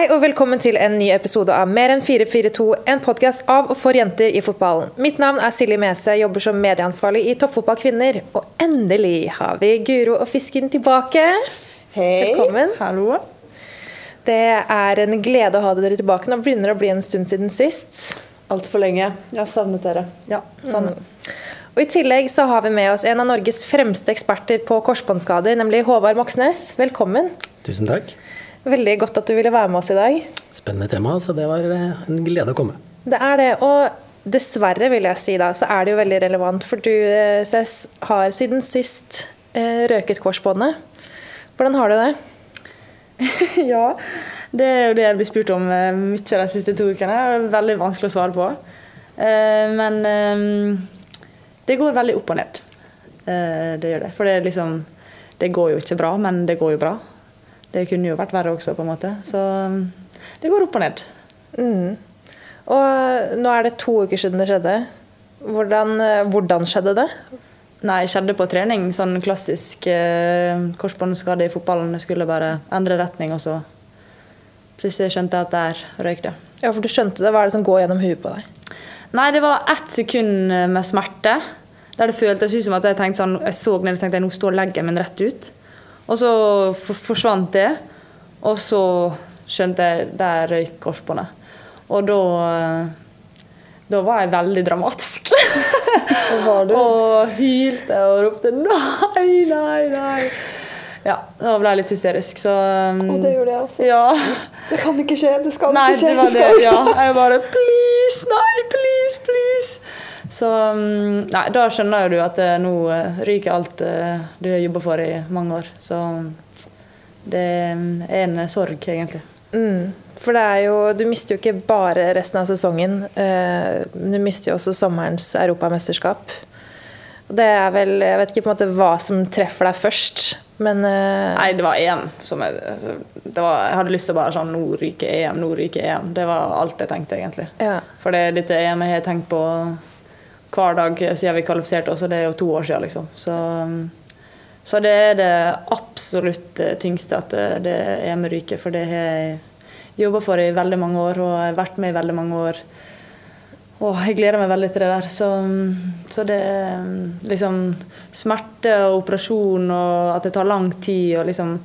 Hei og velkommen til en ny episode av Mer enn 442, en podkast av og for jenter i fotballen. Mitt navn er Silje Mese, jobber som medieansvarlig i Toppfotball kvinner. Og endelig har vi Guro og Fisken tilbake. Hei. Velkommen. Hallo. Det er en glede å ha dere tilbake. Nå begynner det å bli en stund siden sist. Altfor lenge. Jeg har savnet dere. Ja, sånn. Og I tillegg så har vi med oss en av Norges fremste eksperter på korsbåndskader, nemlig Håvard Moxnes. Velkommen. Tusen takk. Veldig godt at du ville være med oss i dag. Spennende tema, så det var eh, en glede å komme. Det er det. Og dessverre, vil jeg si da, så er det jo veldig relevant. For du, eh, Cess, har siden sist eh, røket korsbåndet. Hvordan har du det? ja, det er jo det jeg blir spurt om mye de siste to ukene. Det er veldig vanskelig å svare på. Eh, men eh, det går veldig opp og ned. Eh, det gjør det. For det, liksom, det går jo ikke bra, men det går jo bra. Det kunne jo vært verre også, på en måte. Så det går opp og ned. Mm. Og nå er det to uker siden det skjedde. Hvordan, eh, hvordan skjedde det? Nei, skjedde på trening. Sånn klassisk eh, korsbåndskade i fotballen. Jeg skulle bare endre retning, og så plutselig skjønte jeg at der røyk det. Ja, for du skjønte det. Hva er det som går gjennom huet på deg? Nei, det var ett sekund med smerte. Der det føltes ut som at jeg tenkte sånn, jeg så ned og tenkte at nå står leggen min rett ut. Og så forsvant det. Og så skjønte jeg der røyk korpene. Og da Da var jeg veldig dramatisk. og hylte og ropte 'nei, nei, nei'. Ja, da ble jeg litt hysterisk, så um, Og det gjorde jeg også. Ja. Det kan ikke skje, det skal Nei, ikke skje. det var det det. Ja, jeg bare 'please, nei, please, please'. Så um, Nei, da skjønner jo du at eh, nå eh, ryker alt eh, du har jobba for i mange år. Så um, det um, er en sorg, egentlig. Mm. For det er jo, du mister jo ikke bare resten av sesongen. Du mister jo også sommerens europamesterskap. Det er vel Jeg vet ikke på en måte hva som treffer deg først, men Nei, det var EM som jeg altså, det var, Jeg hadde lyst til å bare sånn Nå ryker EM, nå ryker EM. Det var alt jeg tenkte, egentlig. ja. For det dette EM jeg har tenkt på hver dag siden vi kvalifiserte oss, og det er jo to år siden, liksom. Så, um, så det er det absolutt eh, tyngste at det, er EM ryker, for det har jeg jobba for i veldig mange år, og jeg har vært med i veldig mange år. Og jeg gleder meg veldig til det der. Så, um, så det er um, liksom smerte og operasjon og at det tar lang tid og liksom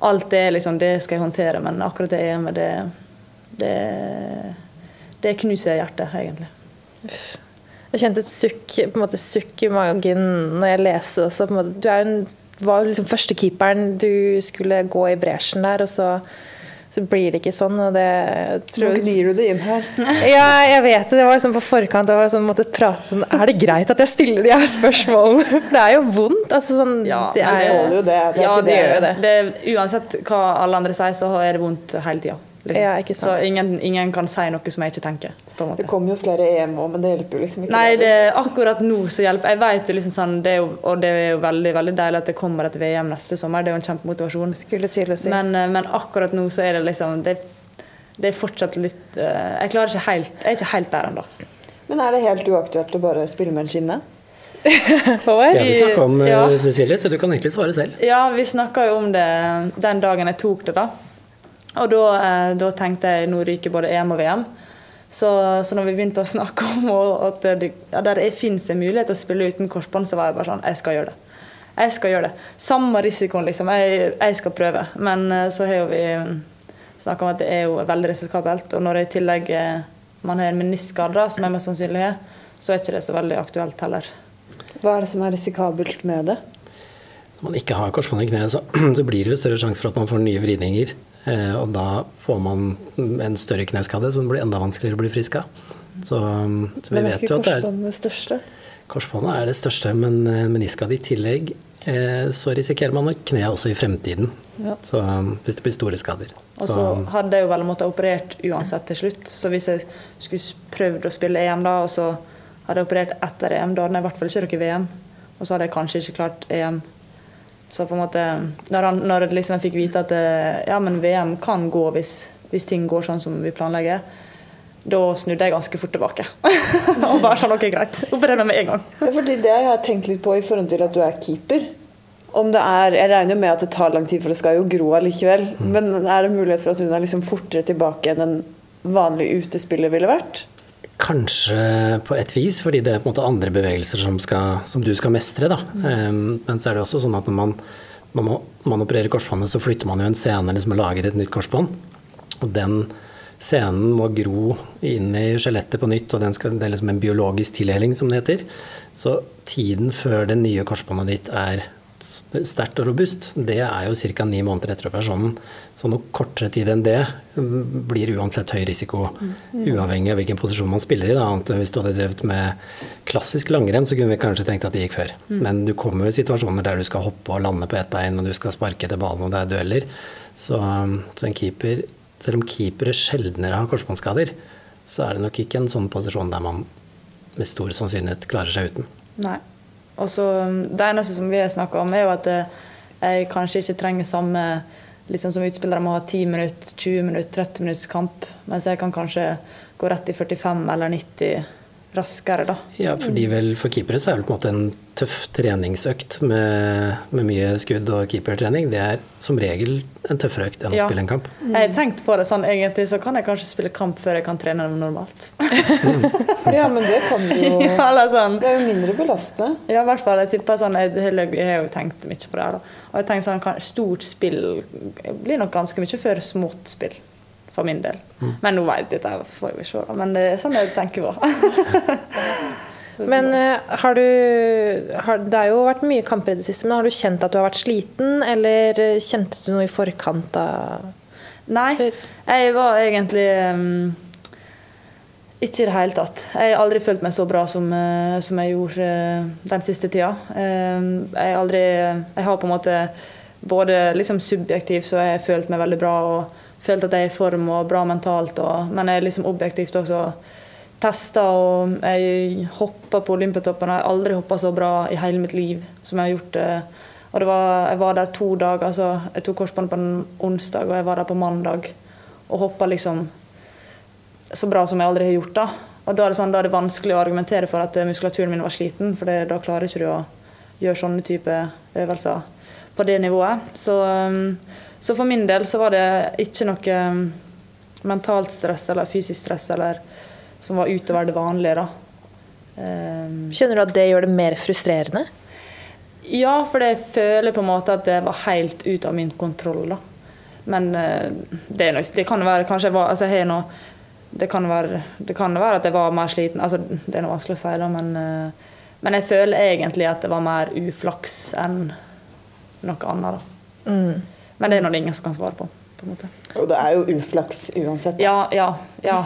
Alt det, liksom, det skal jeg håndtere, men akkurat det EM-et, det, det, det knuser hjertet, egentlig. Jeg kjente et sukk, på en måte, sukk i magen når jeg leste det også. På en måte, du er jo en, var liksom førstekeeperen. Du skulle gå i bresjen der, og så, så blir det ikke sånn. Og det tror Nå gnir du det inn her. Ja, jeg vet det. Det var liksom på forkant. Og sånn, måtte prate sånn Er det greit at jeg stiller de her spørsmålene? For det er jo vondt. Altså, sånn, Ja, det er Jeg tåler jo det. det er ja, ikke det gjør jo gjør det. det. det. Uansett hva alle andre sier, så er det vondt hele tida. Liksom. Ja, ikke sant. Så ingen, ingen kan si noe som jeg ikke tenker. på en Det kommer jo flere EM òg, men det hjelper jo liksom ikke. Nei, det er akkurat nå som hjelper. Jeg vet jo liksom sånn, det er jo, Og det er jo veldig veldig deilig at det kommer et VM neste sommer. Det er jo en kjempemotivasjon. Skulle til å si. Men, eh, men akkurat nå så er det liksom Det, det er fortsatt litt eh, Jeg klarer ikke helt Jeg er ikke helt der ennå. Men er det helt uaktuelt å bare spille med en skinne? Det har vi snakka om, eh, Ja. Cecilie, så du kan egentlig svare selv. Ja, vi snakka jo om det den dagen jeg tok det, da. Og da, eh, da tenkte jeg nå ryker både EM og VM. Så, så når vi begynte å snakke om at det, ja, der fins en mulighet til å spille uten korsbånd, så var jeg bare sånn Jeg skal gjøre det. Jeg skal gjøre det. Samme risikoen, liksom. Jeg, jeg skal prøve. Men eh, så har jo vi snakka om at det er jo veldig risikabelt. Og når i tillegg eh, man har en meniskskade, som jeg mest sannsynlig har, så er ikke det så veldig aktuelt heller. Hva er det som er risikabelt med det? Når man ikke har korsbånd i kneet, så, så blir det jo større sjanse for at man får nye vridninger. Eh, og da får man en større kneskade som blir enda vanskeligere å bli frisk av. Så, så vi vet jo at det er korsbåndet det største? Korsbåndet er det største, men eh, meniskade i tillegg eh, så risikerer man nok kneet også i fremtiden. Ja. Så um, hvis det blir store skader. Og Så, så hadde jeg jo vel måttet operert uansett til slutt. Så hvis jeg skulle prøvd å spille EM da, og så hadde jeg operert etter EM, da hadde jeg i hvert fall ikke rukket VM. Og så hadde jeg kanskje ikke klart EM. Så på en måte, når, han, når liksom jeg fikk vite at eh, ja, men VM kan gå hvis, hvis ting går sånn som vi planlegger, da snudde jeg ganske fort tilbake. og bare sånn, ok, greit. Operer meg med en gang. Ja, fordi det jeg har tenkt litt på i forhold til at du er keeper. om det er Jeg regner jo med at det tar lang tid, for det skal jo gro allikevel. Men er det mulighet for at hun er liksom fortere tilbake enn en vanlig utespiller ville vært? Kanskje på et vis, fordi det er på en måte andre bevegelser som, skal, som du skal mestre. Da. Um, men så er det også sånn at når man, når man, opererer korsbåndet, så flytter man jo en scene liksom, og lager et nytt korsbånd. Og den scenen må gro inn i skjelettet på nytt, og skal, det er liksom en biologisk tildeling, som det heter. Så tiden før det nye korsbåndet ditt er sterkt og robust, det er jo ca. ni måneder etter operasjonen. Så noe kortere tid enn det blir uansett høy risiko, uavhengig av hvilken posisjon man spiller i. Da. Hvis du hadde drevet med klassisk langrenn, så kunne vi kanskje tenkt at det gikk før. Men du kommer jo i situasjoner der du skal hoppe og lande på ett bein, og du skal sparke etter ballen, og det er dueller. Så, så en keeper, selv om keepere sjeldnere har korsbåndskader, så er det nok ikke en sånn posisjon der man med stor sannsynlighet klarer seg uten. Nei. Og så um, Det eneste som vi har snakka om, er jo at eh, jeg kanskje ikke trenger samme liksom som utspillere må ha 10 minutter, 20 minutter, 30 minutts kamp. Mens jeg kan kanskje gå rett i 45 eller 90 raskere, da. Ja, fordi vel for keepere så er det på en måte en tøff treningsøkt med, med mye skudd og keepertrening. Det er som regel en tøffere økt enn ja. å spille en kamp. Jeg har tenkt på det sånn egentlig, så kan jeg kanskje spille kamp før jeg kan trene normalt. ja, men det kan du jo. ja, sånn. Det er jo mindre belastende. Ja, i hvert fall. Jeg tipper sånn, jeg, jeg, har jo tenkt mye på det her, da. Og jeg tenker sånn, stort spill blir nok ganske mye før smått spill for min del. Mm. Men nå vet jeg dette får vi se. Men det er sånn jeg tenker på. men uh, har du har, Det har jo vært mye kamper i det siste, men har du kjent at du har vært sliten, eller kjente du noe i forkant av Nei, jeg var egentlig um, ikke i det hele tatt. Jeg har aldri følt meg så bra som, uh, som jeg gjorde uh, den siste tida. Uh, jeg, aldri, jeg har på en måte både liksom subjektivt så jeg har følt meg veldig bra. og følt at jeg er i form og bra mentalt. Og, men jeg er liksom objektivt også testa og jeg hoppa på Olympiatoppen. Jeg har aldri hoppa så bra i hele mitt liv som jeg har gjort. det. og var, jeg var der to dager. altså Jeg tok korsbåndet på en onsdag, og jeg var der på mandag. Og hoppa liksom så bra som jeg aldri har gjort. Da Og da er det, sånn, da er det vanskelig å argumentere for at muskulaturen min var sliten, for det, da klarer ikke du å gjøre sånne type øvelser på det nivået. Så um, så for min del så var det ikke noe um, mentalt stress eller fysisk stress eller, som var utover det vanlige. da. Skjønner Kjenner du at det gjør det mer frustrerende? Ja, for jeg føler på en måte at det var helt ut av min kontroll. da. Men uh, det, nok, det, kan være kanskje jeg var, altså jeg noe, det, kan være, det kan være at jeg var mer sliten. altså Det er noe vanskelig å si, da, men, uh, men jeg føler egentlig at det var mer uflaks enn noe annet. da. Mm. Men det er det ingen som kan svare på. på en måte. Og det er jo uflaks uansett. Ja, ja, ja.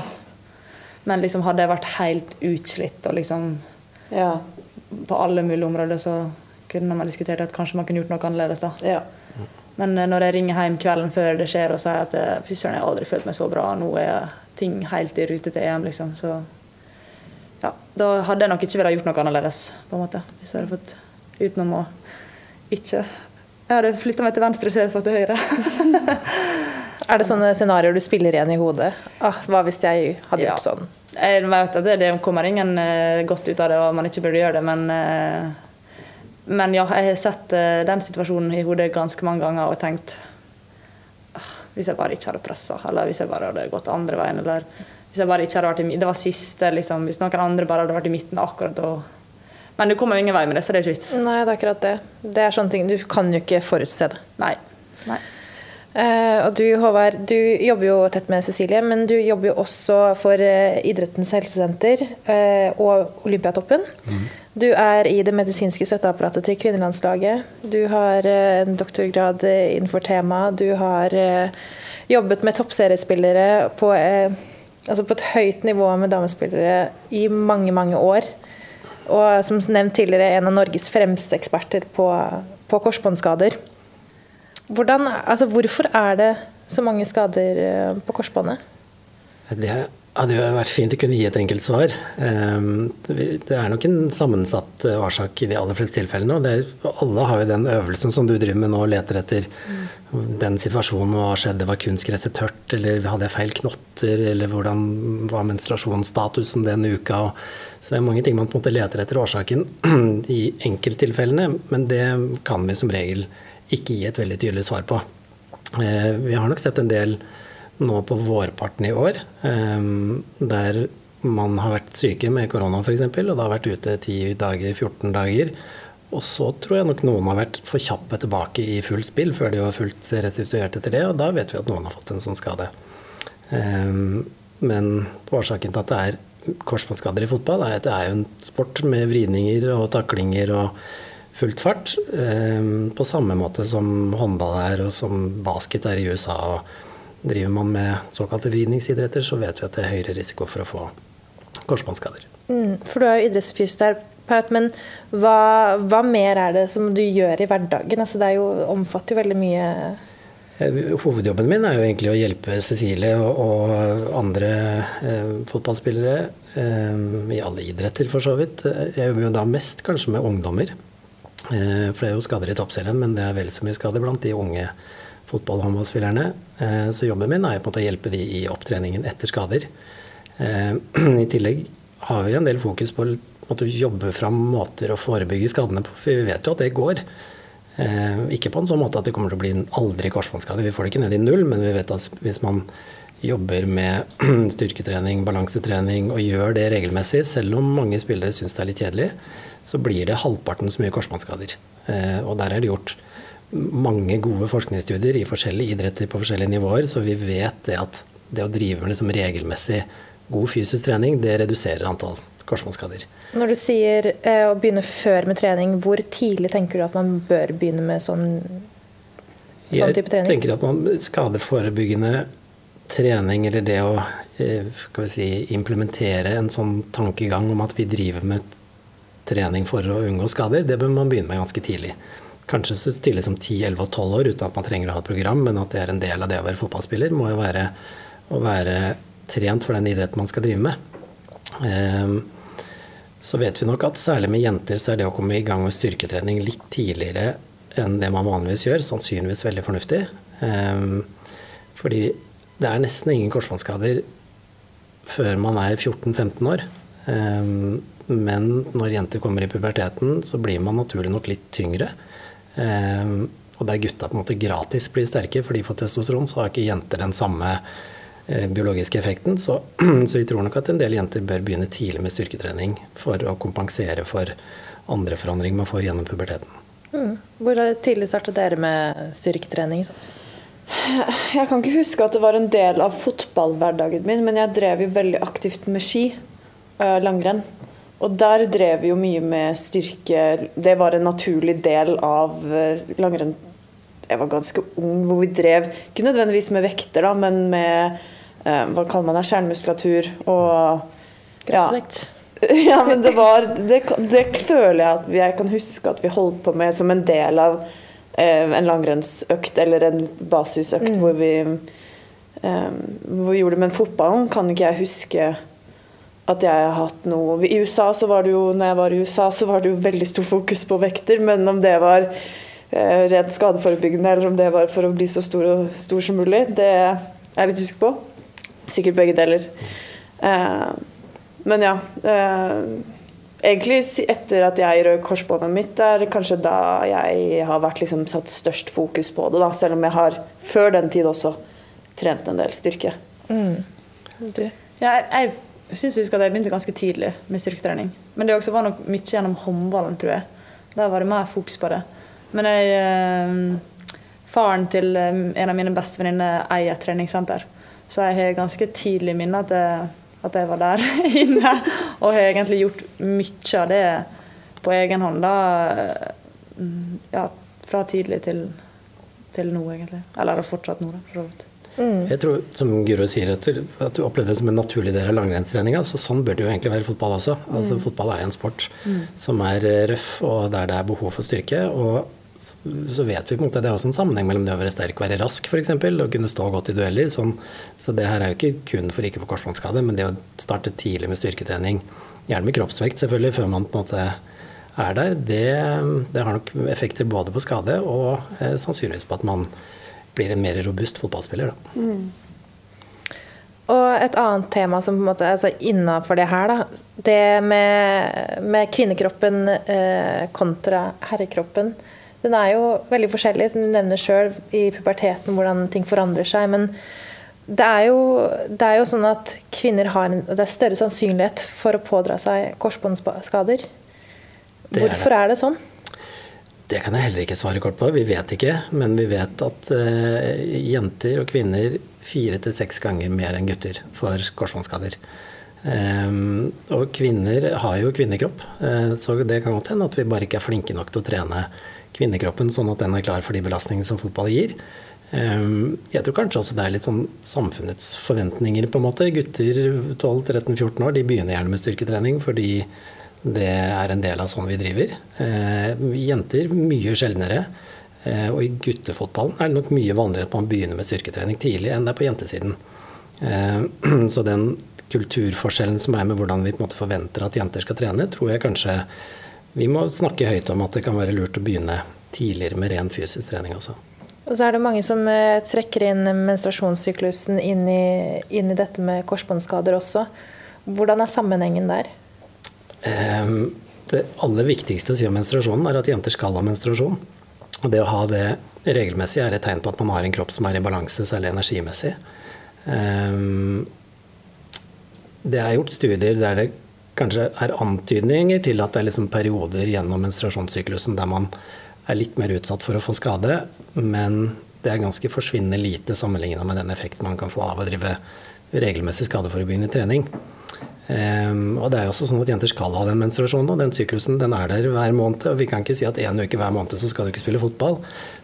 Men liksom hadde jeg vært helt utslitt og liksom ja. På alle mulige områder så kunne man diskutert at kanskje man kunne gjort noe annerledes. da. Ja. Men eh, når jeg ringer hjem kvelden før det skjer og sier at eh, fy søren, jeg har aldri følt meg så bra, nå er ting helt i rute til EM, liksom, så ja, da hadde jeg nok ikke villet gjort noe annerledes, på en måte. Hvis jeg hadde fått utenom å ikke jeg hadde flytta meg til venstre istedenfor til høyre. er det sånne scenarioer du spiller igjen i hodet? Ah, hva hvis jeg hadde gjort sånn? Jeg vet at det, det kommer ingen uh, godt ut av det, og man ikke burde gjøre det, men uh, Men ja, jeg har sett uh, den situasjonen i hodet ganske mange ganger og tenkt ah, Hvis jeg bare ikke hadde pressa, eller hvis jeg bare hadde gått andre veien, eller hvis jeg bare ikke hadde vært i Det var siste, liksom. Hvis noen andre bare hadde vært i midten akkurat da men du kommer jo ingen vei med det, så det er ikke vits. Nei, det er akkurat det. Det er sånne ting, Du kan jo ikke forutse det. Nei. Nei. Uh, og du Håvard, du jobber jo tett med Cecilie, men du jobber jo også for uh, Idrettens helsesenter uh, og Olympiatoppen. Mm. Du er i det medisinske støtteapparatet til kvinnelandslaget. Du har en doktorgrad innenfor temaet. Du har jobbet med toppseriespillere på, altså på et høyt nivå med damespillere i mange, mange år. Og som nevnt tidligere, en av Norges fremste eksperter på, på korsbåndskader. Hvordan, altså, hvorfor er det så mange skader eh, på korsbåndet? Det hadde jo vært fint å kunne gi et enkelt svar. Ehm, det er nok en sammensatt eh, årsak i de aller fleste tilfellene. og er, Alle har jo den øvelsen som du driver med nå, leter etter den situasjonen. Hva skjedde? Var kunstgresset tørt? Eller hadde jeg feil knotter? Eller hvordan var menstruasjonsstatusen den uka? Så det er mange ting man på en måte leter etter årsaken i enkelttilfellene, men det kan vi som regel ikke gi et veldig tydelig svar på. Eh, vi har nok sett en del nå på vårparten i år, ehm, der man har vært syke med korona f.eks., og da har vært ute 10 dager, 14 dager. Og så tror jeg nok noen har vært for kjappe tilbake i fullt spill før de var fullt restituert etter det, og da vet vi at noen har fått en sånn skade. Ehm, men årsaken til at det er korsbåndskader i fotball, er at det er jo en sport med vridninger og taklinger og fullt fart. Ehm, på samme måte som håndball er, og som basket er i USA. og Driver man med såkalte vridningsidretter, så vet vi at det er høyere risiko for å få korsbåndskader. Mm, for du er jo idrettsfysioterapeut, men hva, hva, mer er det som du gjør i hverdagen? Altså, det jo, omfatter jo veldig mye eh, Hovedjobben min er jo egentlig å hjelpe Cecilie og, andre eh, fotballspillere eh, i alle idretter, for så vidt. Jeg jobber jo da mest kanskje med ungdommer. Eh, for det er jo skader i toppserien, men det er vel så mye skader blant de unge og håndballspillerne. Eh, så jobben min er på en måte å hjelpe de i opptreningen etter skader. Eh, I tillegg har vi en del fokus på å jobbe fram måter å forebygge skadene på, for vi vet jo at det går. Eh, ikke på en sånn måte at det kommer til å bli aldri korsbåndskade, vi får det ikke ned i null, men vi vet at hvis man jobber med styrketrening, balansetrening og gjør det regelmessig, selv om mange spillere syns det er litt kjedelig, så blir det halvparten så mye korsbåndskader. Og der er det gjort mange gode forskningsstudier i forskjellige idretter på forskjellige nivåer, så vi vet det at det å drive med liksom regelmessig god fysisk trening, det reduserer antall korsbåndskader. Når du sier eh, å begynne før med trening, hvor tidlig tenker du at man bør begynne med sånn, sånn type trening? Jeg tenker at man skadeforebyggende trening, eller det å eh, si, implementere en sånn tankegang om at vi driver med trening for å unngå skader, det bør man begynne med ganske tidlig kanskje så tidlig som 10, 11 og 12 år uten at man trenger å ha et program, men at det er en del av det å være fotballspiller, må jo være å være trent for den idretten man skal drive med. Ehm, så vet vi nok at særlig med jenter så er det å komme i gang med styrketrening litt tidligere enn det man vanligvis gjør, sannsynligvis veldig fornuftig. Ehm, fordi det er nesten ingen korsbåndskader før man er 14-15 år. Ehm, men når jenter kommer i puberteten, så blir man naturlig nok litt tyngre. Ehm, og der gutta på en måte gratis blir sterke fordi de får testosteron, så har ikke jenter den samme eh, biologiske effekten. Så, så, vi tror nok at en del jenter bør begynne tidlig med styrketrening for å kompensere for andre forandringer man får gjennom puberteten. Mm. Hvor er det tidlig startet dere med styrketrening? Jeg kan ikke huske at det var en del av fotballhverdagen min, men jeg drev jo veldig aktivt med ski. Eh, langrenn. Og der drev vi jo mye med styrke. Det var en naturlig del av eh, langrenn. Jeg var ganske ung, hvor vi drev ikke nødvendigvis med vekter, da, men med eh, hva kaller man det, skjermmuskulatur og ja. ja, men det var det, det, føler jeg at jeg kan huske at vi holdt på med som en del av eh, en langrennsøkt eller en basisøkt mm. hvor, vi, eh, hvor vi gjorde det. Men fotballen kan ikke jeg huske at jeg har hatt noe I USA så var det jo når jeg var i USA, så var det jo veldig stor fokus på vekter, men om det var eh, rent skadeforebyggende eller om det var for å bli så stor, og, stor som mulig, det er jeg litt usikker på. Sikkert begge deler. Eh, men ja. Eh, egentlig etter at jeg røk korsbåndet mitt, er kanskje da jeg har vært liksom satt størst fokus på det. da, Selv om jeg har før den tid også trent en del styrke. Mm. Du? Ja, jeg jeg syns jeg jeg begynte ganske tidlig med styrketrening. Men det var nok mye gjennom håndballen, tror jeg. Der var det mer fokus på det. Men jeg eh, Faren til eh, en av mine bestevenninner eier treningssenter. Så jeg har ganske tidlig minne at, at jeg var der inne. Og har egentlig gjort mye av det på egen hånd. da, eh, ja, Fra tidlig til, til nå, egentlig. Eller fortsatt nå, da, for så vidt. Mm. Jeg tror, som Guro sier, at du, at du opplevde det som en naturlig del av langrennstreninga. Så sånn bør det jo egentlig være i fotball også. Altså, mm. Fotball er en sport mm. som er eh, røff, og der det er behov for styrke. Og så vet vi på en måte det er også en sammenheng mellom det å være sterk, være rask f.eks., og kunne stå godt i dueller. Sånn, så det her er jo ikke kun for ikke å få korsbåndskade, men det å starte tidlig med styrketrening, gjerne med kroppsvekt selvfølgelig, før man på en måte er der, det, det har nok effekter både på skade og eh, sannsynligvis på at man blir en mer robust fotballspiller. Da. Mm. Og et annet tema som på en måte altså innafor det her, da. Det med, med kvinnekroppen eh, kontra herrekroppen. Den er jo veldig forskjellig, som du nevner sjøl, i puberteten, hvordan ting forandrer seg. Men det er, jo, det er jo sånn at kvinner har en, det er større sannsynlighet for å pådra seg korsbåndsskader. Hvorfor er det. er det sånn? Det kan jeg heller ikke svare kort på. Vi vet ikke. Men vi vet at eh, jenter og kvinner fire til seks ganger mer enn gutter får korsbåndskader. Um, og kvinner har jo kvinnekropp, uh, så det kan godt hende at vi bare ikke er flinke nok til å trene kvinnekroppen sånn at den er klar for de belastningene som fotball gir. Um, jeg tror kanskje også det er litt sånn samfunnets forventninger, på en måte. Gutter 12-13-14 år de begynner gjerne med styrketrening fordi det er en del av sånn vi driver. Eh, jenter mye sjeldnere. Eh, og i guttefotballen er det nok mye vanligere at man begynner med styrketrening tidlig enn det er på jentesiden. Eh, så den kulturforskjellen som er med hvordan vi på en måte forventer at jenter skal trene, tror jeg kanskje vi må snakke høyt om at det kan være lurt å begynne tidligere med ren fysisk trening også. Og så er det mange som trekker inn menstruasjonssyklusen inn i, inn i dette med korsbåndskader også. Hvordan er sammenhengen der? Ehm, det aller viktigste å si om menstruasjonen er at jenter skal ha menstruasjon. Og det å ha det regelmessig er et tegn på at man har en kropp som er i balanse, særlig energimessig. Ehm, det er gjort studier der det kanskje er antydninger til at det er liksom perioder gjennom menstruasjonssyklusen der man er litt mer utsatt for å få skade, men det er ganske forsvinnende lite sammenligna med den effekten man kan få av å drive regelmessig skadeforebyggende trening. Um, og det er jo også sånn at Jenter skal ha den menstruasjonen, og den syklusen den er der hver måned. og Vi kan ikke si at én uke hver måned så skal du ikke spille fotball.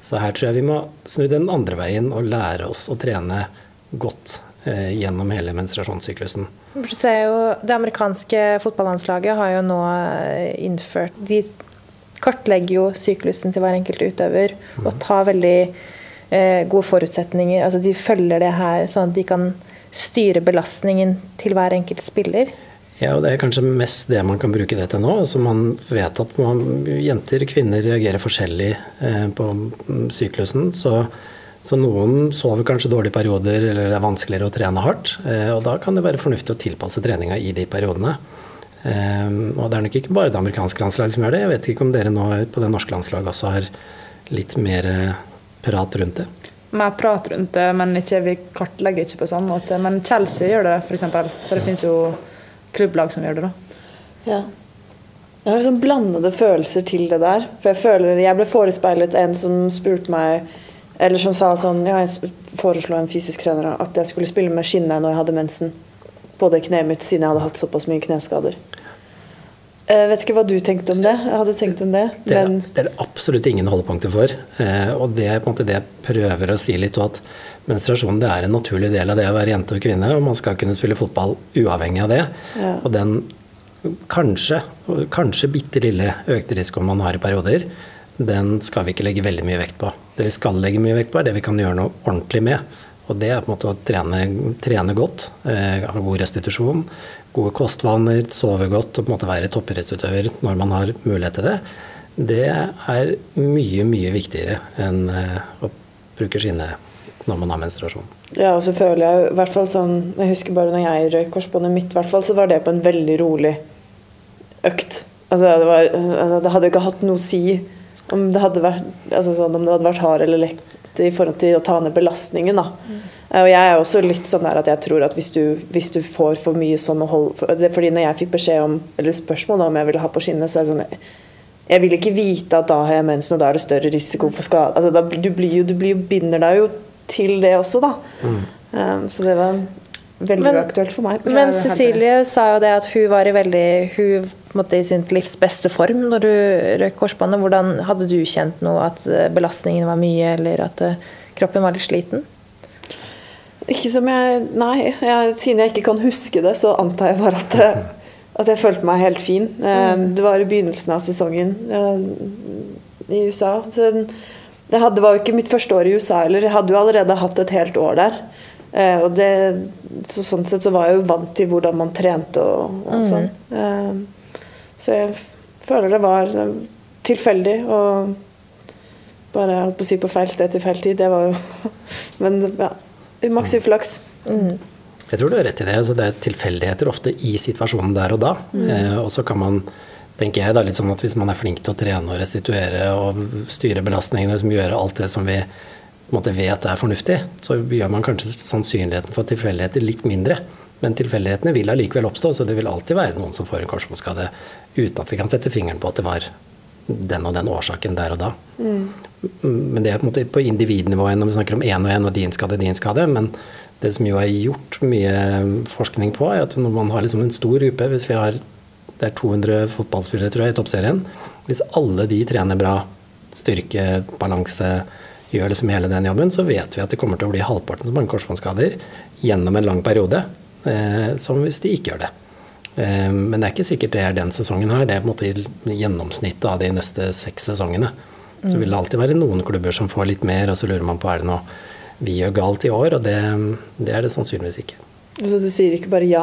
Så her tror jeg vi må snu den andre veien og lære oss å trene godt eh, gjennom hele menstruasjonssyklusen. Jo, Det amerikanske fotballandslaget har jo nå eh, innført De kartlegger jo syklusen til hver enkelt utøver mm. og tar veldig eh, gode forutsetninger. Altså De følger det her sånn at de kan styre belastningen til hver enkelt spiller? Ja, og Det er kanskje mest det man kan bruke det til nå. Altså man vet at man, jenter og kvinner reagerer forskjellig eh, på syklusen. Så, så, noen sover kanskje dårlige perioder eller det er vanskeligere å trene hardt. Eh, og Da kan det være fornuftig å tilpasse treninga i de periodene. Eh, og Det er nok ikke bare det amerikanske landslaget som gjør det. Jeg vet ikke om dere nå på det norske landslaget også har litt mer prat rundt det mer prat rundt det, men ikke, vi kartlegger ikke på samme måte. Men Chelsea gjør det, f.eks. Så det finnes jo klubblag som gjør det. da. Ja. Jeg har liksom blandede følelser til det der. For jeg føler Jeg ble forespeilet en som spurte meg Eller som sa sånn Ja, jeg foreslo en fysisk trener at jeg skulle spille med skinnet når jeg hadde mensen. På det kneet mitt, siden jeg hadde hatt såpass mye kneskader. Jeg vet ikke hva du tenkte om det. Jeg hadde tenkt om det. Det, er, det er det absolutt ingen holdepunkter for. Eh, og det er på en måte det jeg prøver å si litt, at menstruasjonen det er en naturlig del av det å være jente og kvinne, og man skal kunne spille fotball uavhengig av det. Ja. Og den kanskje, kanskje bitte lille økte risikoen man har i perioder, den skal vi ikke legge veldig mye vekt på. Det vi skal legge mye vekt på, er det vi kan gjøre noe ordentlig med. Og det er på en måte å trene, trene godt, eh, ha god restitusjon, gode kostvaner, sove godt og på en måte være toppidrettsutøver når man har mulighet til det, det er mye, mye viktigere enn eh, å bruke skinne når man har menstruasjon. Ja, og så føler jeg hvert fall sånn Jeg husker bare når jeg røyk korsbåndet mitt, hvert fall, så var det på en veldig rolig økt. Altså, det, var, altså, det hadde ikke hatt noe å si om det hadde vært, altså, sånn, om det hadde vært hard eller lett i forhold til å ta ned belastningen. Mm. Og jeg er også litt sånn der at jeg tror at hvis du, hvis du får for mye sånn å holde Fordi når jeg fikk beskjed om, eller spørsmål om jeg ville ha på skinnet, så er det sånn Jeg vil ikke vite at da har jeg mensen, og da er det større risiko for skade. Altså, da, du, blir jo, du blir jo, binder deg jo til det også, da. Mm. Um, så det var veldig men, uaktuelt for meg. Men Cecilie sa jo det at hun var i veldig Hun måtte i sin livs beste form når du røk korsbåndet. Hvordan Hadde du kjent noe at belastningen var mye, eller at uh, kroppen var litt sliten? Ikke som jeg Nei. Jeg, siden jeg ikke kan huske det, så antar jeg bare at, at jeg følte meg helt fin. Eh, mm. Det var i begynnelsen av sesongen. i USA. Så det var jo ikke mitt første år i USA heller. Jeg hadde jo allerede hatt et helt år der. Eh, og det, så sånn sett så var jeg jo vant til hvordan man trente og, og sånn. Eh, så jeg føler det var eh, tilfeldig og bare holdt på å si på feil sted til feil tid. Det var jo Men ja, maks uflaks. Jeg tror du har rett i det. Altså, det er tilfeldigheter ofte i situasjonen der og da. Eh, og så kan man, tenker jeg, da, litt sånn at hvis man er flink til å trene og restituere og styre belastningene, som gjør alt det som vi måte, vet er fornuftig, så gjør man kanskje sannsynligheten for tilfeldigheter litt mindre. Men tilfeldighetene vil allikevel oppstå, så det vil alltid være noen som får en korsbåndskade uten at vi kan sette fingeren på at det var den og den årsaken der og da. Men det er på, en måte på individnivå når vi snakker om én og én og din skade, din skade. Men det som jo er gjort mye forskning på, er at når man har liksom en stor gruppe Hvis vi har det er 200 fotballspillere tror jeg, i toppserien. Hvis alle de trener bra, styrke, balanse, gjør liksom hele den jobben, så vet vi at det kommer til å bli halvparten så mange korsbåndskader gjennom en lang periode eh, som hvis de ikke gjør det. Eh, men det er ikke sikkert det er den sesongen her. Det er på en måte gjennomsnittet av de neste seks sesongene. Så vil det alltid være noen klubber som får litt mer, og så lurer man på er det noe vi gjør galt i år, og det, det er det sannsynligvis ikke. Så du sier ikke bare ja?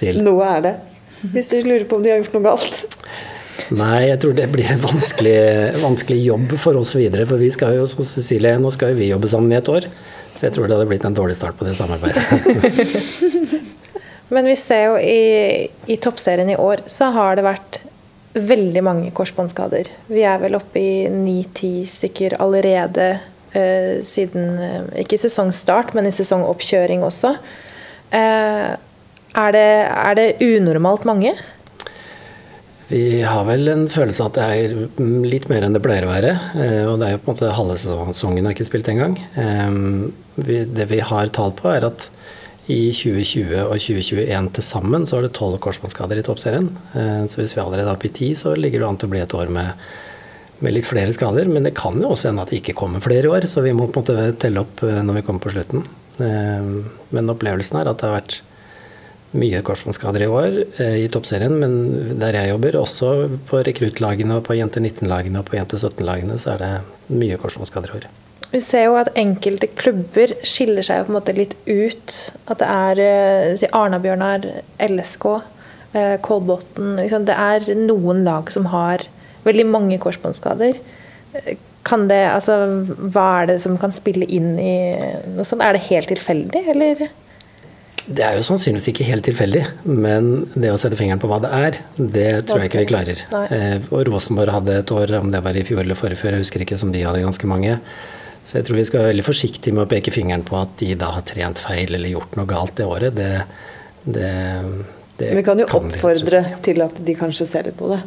Til. Noe er det. Hvis du lurer på om de har gjort noe galt. Nei, jeg tror det blir en vanskelig, vanskelig jobb for oss videre. For vi skal jo, som Cecilie, nå skal jo vi jobbe sammen i et år. Så jeg tror det hadde blitt en dårlig start på det samarbeidet. Men vi ser jo i, i toppserien i år så har det vært veldig mange korsbåndskader. Vi er vel oppe i ni-ti stykker allerede eh, siden eh, Ikke i sesongstart, men i sesongoppkjøring også. Eh, er, det, er det unormalt mange? Vi har vel en følelse av at det er litt mer enn det pleier å være. eh, Og det er jo på en måte halve sesongen er ikke spilt engang. Eh, Det vi har tall på, er at i 2020 og 2021 til sammen så er det tolv korsbåndskader i toppserien. Eh, Så hvis vi allerede er oppe i ti, så ligger det an til å bli et år med, med litt flere skader. Men det kan jo også hende at det ikke kommer flere i år, så vi må på en måte telle opp når vi kommer på slutten. Men opplevelsen er at det har vært mye korsbåndskader i år eh, i toppserien, men der jeg jobber, også på rekruttlagene og på jenter 19-lagene og på jenter 17-lagene, så er det mye korsbåndskader i år. Vi ser jo at enkelte klubber skiller seg på en måte litt ut. At det er eh, si Arna-Bjørnar, LSK, eh, Kolbotn liksom. Det er noen lag som har veldig mange korsbåndskader. Kan det, altså, hva er det som kan spille inn i noe sånt? Er det helt tilfeldig, eller? Det er jo sannsynligvis ikke helt tilfeldig, men det å sette fingeren på hva det er, det tror jeg ikke vi klarer. Nei. Eh, og Rosenborg hadde et år, om det var i fjor eller forrige før, jeg husker ikke, som de hadde ganske mange. Så jeg tror vi skal være veldig forsiktige med å peke fingeren på at de da har trent feil eller gjort noe galt det året. Det, det, det Vi kan jo slett oppfordre til at de kanskje ser litt på det.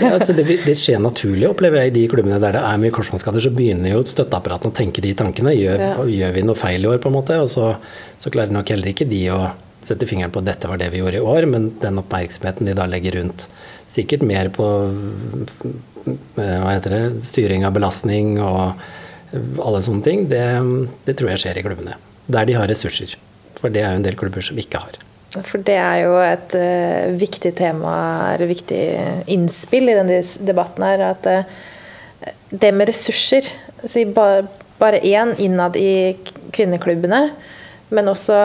Ja, altså det, det skjer naturlig, opplever jeg, i de klubbene der det er mye korsbåndskader. Så begynner jo støtteapparatene å tenke de tankene. Gjør, Ja. gjør vi noe feil i år, på en måte? Og så, så klarer nok heller ikke de å sette fingeren på at dette var det vi gjorde i år, men den oppmerksomheten de da legger rundt sikkert mer på eh, hva heter det, styring av belastning og alle sånne ting, det, det tror jeg skjer i klubbene. Der de har ressurser. For det er jo en del klubber som ikke har. For det er jo et uh, viktig tema, et viktig innspill i denne debatten her. At uh, det med ressurser si ba, Bare én innad i kvinneklubbene, men også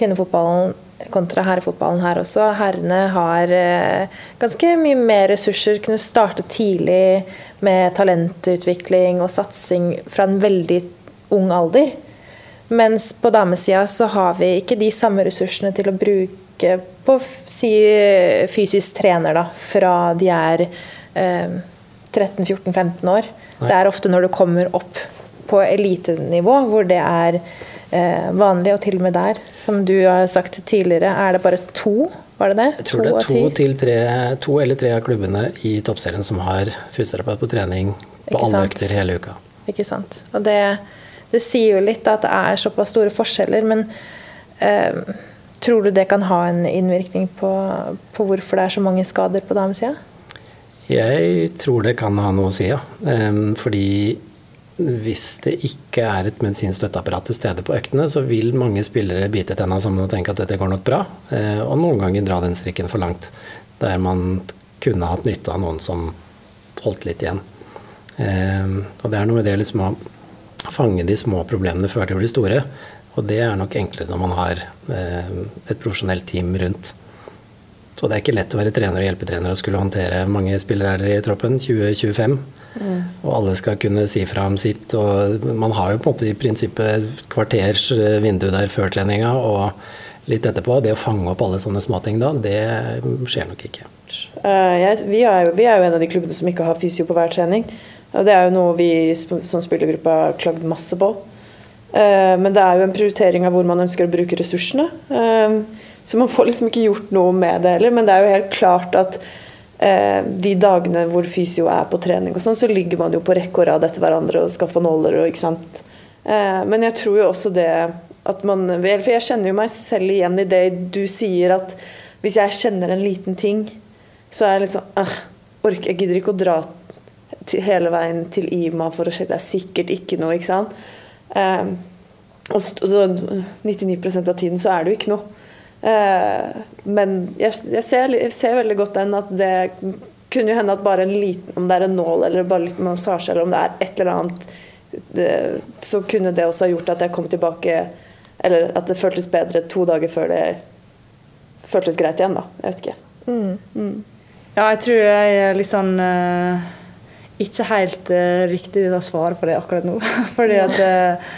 kvinnefotballen kontra herrefotballen her også. Herrene har uh, ganske mye mer ressurser, kunne starte tidlig med talentutvikling og satsing fra en veldig ung alder. Mens på damesida så har vi ikke de samme ressursene til å bruke på si, fysisk trener da, fra de er eh, 13-14-15 år. Nei. Det er ofte når du kommer opp på elitenivå hvor det er eh, vanlig, og til og med der, som du har sagt tidligere, er det bare to, var det det? Jeg tror det er to, til tre, to eller tre av klubbene i toppserien som har fysioterapeut på trening på Ikke alle sant? økter hele uka. Ikke sant. Og det, det sier jo litt at det er såpass store forskjeller, men eh, tror du det kan ha en innvirkning på, på hvorfor det er så mange skader på damesida? Jeg tror det kan ha noe å si, ja. Em, fordi hvis det ikke er et medisinsk støtteapparat til stede på øktene, så vil mange spillere bite tenna sammen og tenke at dette går nok bra, eh, og noen ganger dra den strikken for langt. Der man kunne hatt nytte av noen som holdt litt igjen. Eh, og det er noe med det liksom å fange de små problemene før de blir store. Og det er nok enklere når man har eh, et profesjonelt team rundt. Så det er ikke lett å være trener og hjelpetrener og skulle håndtere mange spillere i troppen. 2025. Mm. Og alle skal kunne si fra om sitt. Og man har jo på en måte i prinsippet kvarters eh, vindu der før treninga og litt etterpå. Det å fange opp alle sånne småting da, det skjer nok ikke. Uh, jeg, vi, er jo, vi, er jo, en av de klubbene som ikke har fysio på hver trening. Og det er jo noe vi som spillergruppe har klagd masse på. Uh, men det er jo en prioritering av hvor man ønsker å bruke ressursene. Uh, så man får liksom ikke gjort noe med det heller. Men det er jo helt klart at de dagene hvor fysio er på trening og sånn, så ligger man jo på rekke og rad etter hverandre og skal få nåler og ikke sant. men jeg tror jo også det at man For jeg kjenner jo meg selv igjen i det du sier at hvis jeg kjenner en liten ting, så er jeg litt sånn Jeg gidder ikke å dra hele veien til IMA for å sjekke. Det er sikkert ikke noe, ikke sant. Eh, og så 99 av tiden så er det jo ikke noe. Eh, men jeg, jeg, ser, jeg, ser, veldig godt den at det kunne jo hende at bare en liten Om det er en nål eller bare litt massasje eller om det er et eller annet det, så kunne det også ha gjort at jeg kom tilbake eller at det føltes bedre to dager før det føltes greit igjen, da. Jeg vet ikke. Mm. Mm. Ja, jeg tror jeg er litt sånn uh, Ikke helt uh, riktig å svare på det akkurat nå. Fordi at uh,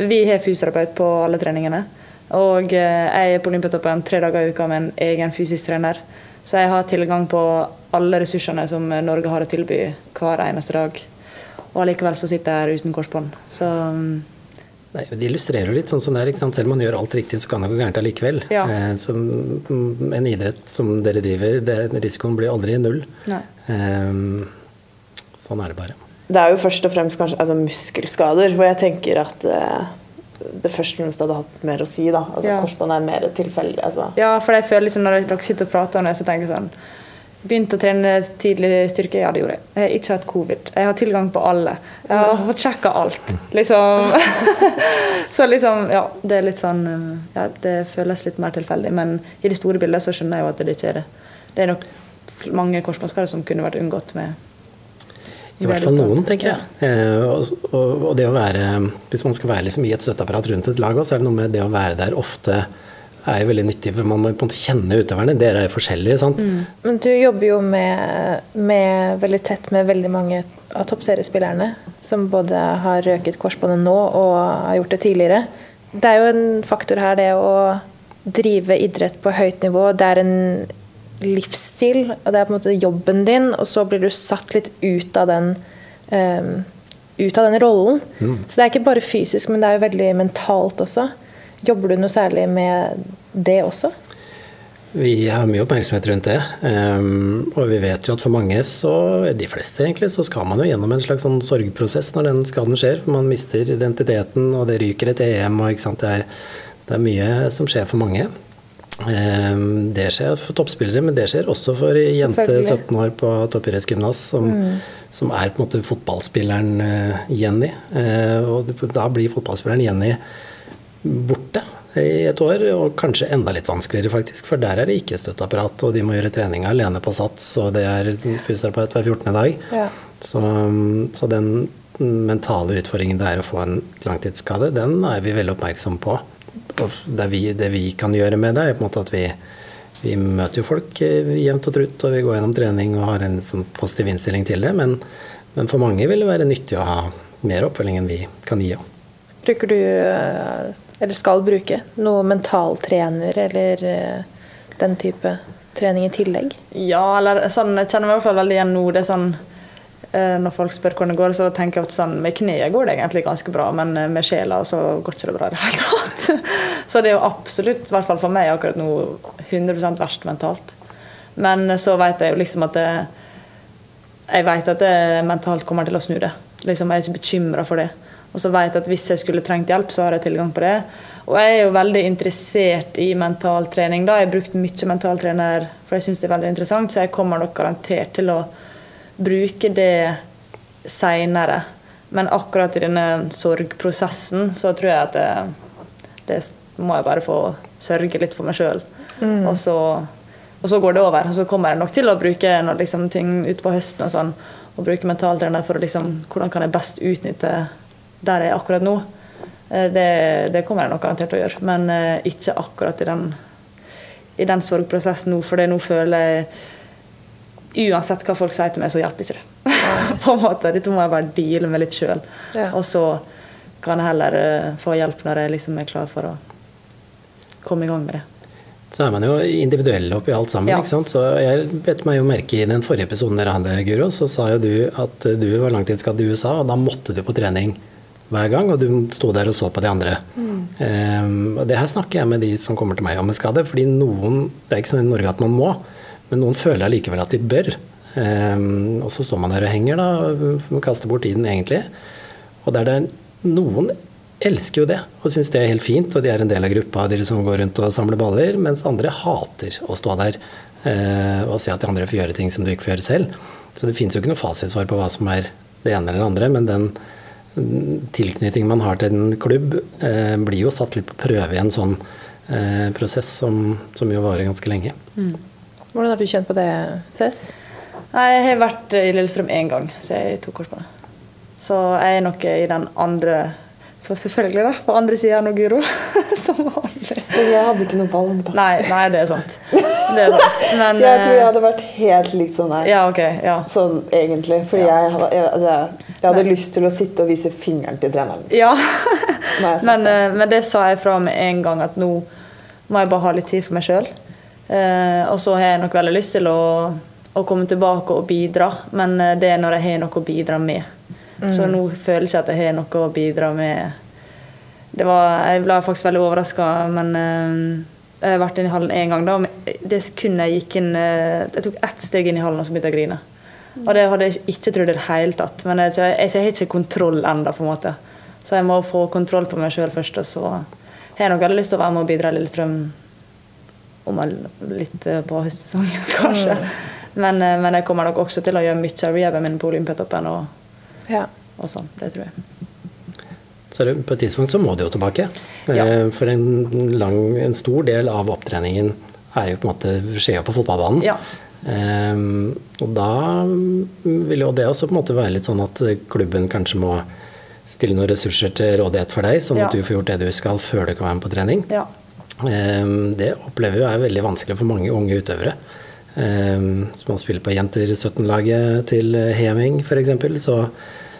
vi har fysioterapeut på alle treningene. Og jeg er på Olympiatoppen tre dager i uka med en egen fysisk trener. Så jeg har tilgang på alle ressursene som Norge har å tilby hver eneste dag. Og allikevel så sitter jeg her uten korsbånd. Så um, Nei, Det illustrerer jo litt sånn som det er. ikke sant? Selv om man gjør alt riktig, så kan det gå gærent allikevel. Ja. Eh, så en idrett som dere driver, det, risikoen blir aldri null. Eh, sånn er det bare. Det er jo først og fremst kanskje altså, muskelskader, hvor jeg tenker at eh, det første minst hadde hatt mer å si. da. Altså, ja. Korsbånd er mer tilfeldig. Altså. Ja, for jeg føler liksom når dere sitter og prater så tenker jeg sånn Begynte å trene tidlig styrke, ja det gjorde jeg. Jeg har ikke hatt covid. Jeg har tilgang på alle. Jeg har fått sjekka alt. Liksom. så liksom, ja, det er litt sånn ja, Det føles litt mer tilfeldig. Men i det store bildet så skjønner jeg jo at det ikke er det. Det er nok mange korsbåndskader som kunne vært unngått med i hvert fall noen, tenker jeg. Eh, og, og, og, det å være Hvis man skal være liksom i et støtteapparat rundt et lag, så er det noe med det å være der ofte er jo veldig nyttig, for man må på en måte kjenne utøverne. Dere er jo forskjellige, sant. Mm. Men du jobber jo med, med, veldig tett med veldig mange av toppseriespillerne, som både har røket korsbåndet nå og har gjort det tidligere. Det er jo en faktor her, det å drive idrett på høyt nivå. Det er en livsstil, og det er på en måte jobben din, og så blir du satt litt ut av den um, ut av den rollen. Mm. Så det er ikke bare fysisk, men det er jo veldig mentalt også. Jobber du noe særlig med det også? Vi har mye oppmerksomhet rundt det. Um, og vi vet jo at for mange, så, de fleste egentlig, så skal man jo gjennom en slags sånn sorgprosess når den skaden skjer. For man mister identiteten, og det ryker et EM, og det er, det, er, mye som skjer for mange. Um, det skjer for toppspillere, men det skjer også for jente 17 år på toppidrettsgymnas, som, mm. som, er på en måte fotballspilleren uh, Jenny. Uh, og da blir fotballspilleren Jenny borte i et år, og kanskje enda litt vanskeligere, faktisk. For der er det ikke støtteapparat, og de må gjøre trening alene på sats, og det er fysioterapeut hver 14. dag. Ja. Så, så, den mentale utfordringen det er å få en langtidsskade, den er vi veldig oppmerksom på. Det vi, det vi kan gjøre med det, er på en måte at vi, vi møter jo folk eh, jevnt og trutt, og vi går gjennom trening og har en sånn positiv innstilling til det. Men, men, for mange vil det være nyttig å ha mer oppfølging enn vi kan gi. Bruker du eh, eller skal bruke. Noe mentaltrener eller uh, den type trening i tillegg? Ja, eller sånn, jeg kjenner meg i hvert fall veldig igjen nå. det er sånn Når folk spør hvordan det går, så tenker jeg at sånn, med kneet går det egentlig ganske bra, men uh, med sjela så går ikke det bra i det hele tatt. så det er jo absolutt, i hvert fall for meg akkurat nå, 100% verst mentalt. Men så vet jeg jo liksom at det, jeg vet at det mentalt kommer til å snu det. Liksom, jeg er ikke bekymra for det. Og så vet jeg at hvis jeg skulle trengt hjelp, så har jeg tilgang på det. Og jeg er jo veldig interessert i mentaltrening. Da. Jeg har brukt mye mentaltrener, for jeg syns det er veldig interessant, så jeg kommer nok garantert til å bruke det seinere. Men akkurat i denne sorgprosessen så tror jeg at det, det må jeg bare få sørge litt for meg sjøl. Mm. Og, og, så går det over. Og så kommer jeg nok til å bruke noe, liksom, ting utpå høsten og sånn. og bruke mentaltrener for liksom Hvordan kan jeg best utnytte der jeg er akkurat nå? Eh, det, det kommer jeg nok garantert til å gjøre, men eh, ikke akkurat i den, i den sorgprosessen nå, for det nå føler jeg Uansett hva folk sier til meg, så hjelper ikke det. på en måte. Dette må jeg bare deale med litt sjøl. Ja. Og så kan jeg heller eh, få hjelp når jeg liksom er klar for å komme i gang med det. Så er man jo individuell oppi alt sammen. Ja. ikke sant? Så jeg bet meg jo merke i den forrige episoden dere hadde, Guro, så sa jo du at du var langtidsskadd i USA, og da måtte du på trening hver gang, og du sto der og så på de andre. Um, og det her snakker jeg med de som kommer til meg om en skade, fordi noen Det er ikke sånn i Norge at man må, men noen føler allikevel at de bør. Um, og så står man der og henger, da, og kaster bort tiden, egentlig. Og der det noen elsker jo det og syns det er helt fint, og de er en del av gruppa de som går rundt og samler baller, mens andre hater å stå der eh, og se at de andre får gjøre ting som du ikke får gjøre selv. Så det fins jo ikke noe fasitsvar på hva som er det ene eller det andre, men den mm, tilknytningen man har til en klubb, eh, blir jo satt litt på prøve i en sånn eh, prosess som, som jo varer ganske lenge. Hvordan har du kjent på det, Cess? Nei, jeg har vært i Lillestrøm én gang, så jeg tok det. Så jeg er nok i den andre Så selvfølgelig, da. På andre sida av Guro. Som vanlig. Men jeg hadde ikke noe valg, da. Nei, nei, det er sant. Det er sant. Men Jeg tror jeg eh, hadde vært helt lik sånn her. Ja, okay, Ja. Sånn egentlig. Fordi jeg, jeg, jeg, jeg hadde lyst til å sitte og vise fingeren til treneren. ja. Men, eh, men det sa jeg fra med en gang, at nå må jeg bare ha litt tid for meg sjøl. Eh, og så har jeg nok veldig lyst til å, å komme tilbake og bidra, men eh, det er når jeg har noe å bidra med. Så nå føler jeg ikke at jeg har noe å bidra med. Det var, jeg ble faktisk veldig overraska, men eh, jeg har vært inne i hallen én gang. da, men Det sekundet jeg gikk inn Jeg tok ett steg inn i hallen, og så begynte jeg å grine. Og det hadde jeg ikke trodd i det hele tatt. Men jeg, jeg, jeg har ikke kontroll ennå, på en måte. Så jeg må få kontroll på meg sjøl først. Og så har jeg nok veldig lyst til å være med og bidra i Lillestrøm om en, litt bra på høstsesongen, kanskje. Men, eh, men jeg kommer nok også til å gjøre mye av rehaben min på Olympiatoppen og, Ja. og sånn. Det tror jeg. Så det- på et tidspunkt så må du jo tilbake. Ja. Eh, For en, lang, en stor del av opptreningen er jo på en måte skjer jo på fotballbanen. Ja. Um, og da vil jo det også på en måte være litt sånn at klubben kanskje må stille noen ressurser til rådighet for deg, sånn Ja. at du får gjort det du skal før du kan være med på trening. Ja. Ehm, det opplever jeg er veldig vanskelig for mange unge utøvere. Hvis man spiller på Jenter 17-laget til Heming f.eks., så,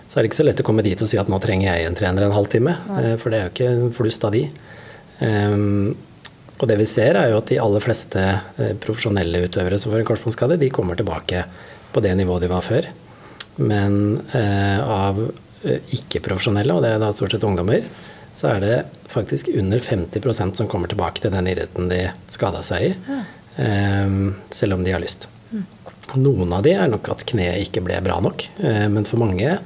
så er det ikke så lett å komme dit og si at nå trenger jeg en trener en halvtime. eh, For det er jo ikke en flust av de. Ehm, og det vi ser er jo at de aller fleste eh, profesjonelle utøvere som får en korsbåndskade, de kommer tilbake på det nivået de var før. Men eh, av eh, ikke-profesjonelle, og det er da stort sett ungdommer, så er det faktisk under 50% som kommer tilbake til den idretten de skada seg i. eh, selv om de har lyst. Noen av de er nok at kneet ikke ble bra nok, eh, men for mange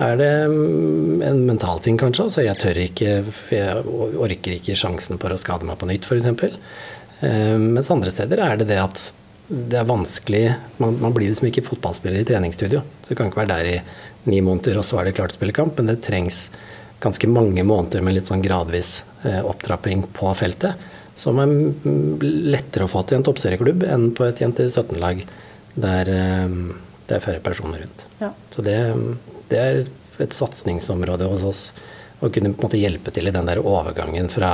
er det mm, en mental ting kanskje. Altså jeg tør ikke, jeg orker ikke sjansen for å skade meg på nytt f.eks. Eh, mens andre steder er det det at det er vanskelig Man, man blir liksom ikke fotballspiller i treningsstudio. Så du kan ikke være der i ni måneder, og så er det klart å spille kamp. Men det trengs ganske mange måneder med litt sånn gradvis eh, opptrapping på feltet. Som er lettere å få til i en toppserieklubb enn på et jente 17-lag der eh, det er færre personer rundt. Ja. Så det, det er et satsingsområde hos oss å kunne på en måte hjelpe til i den der overgangen fra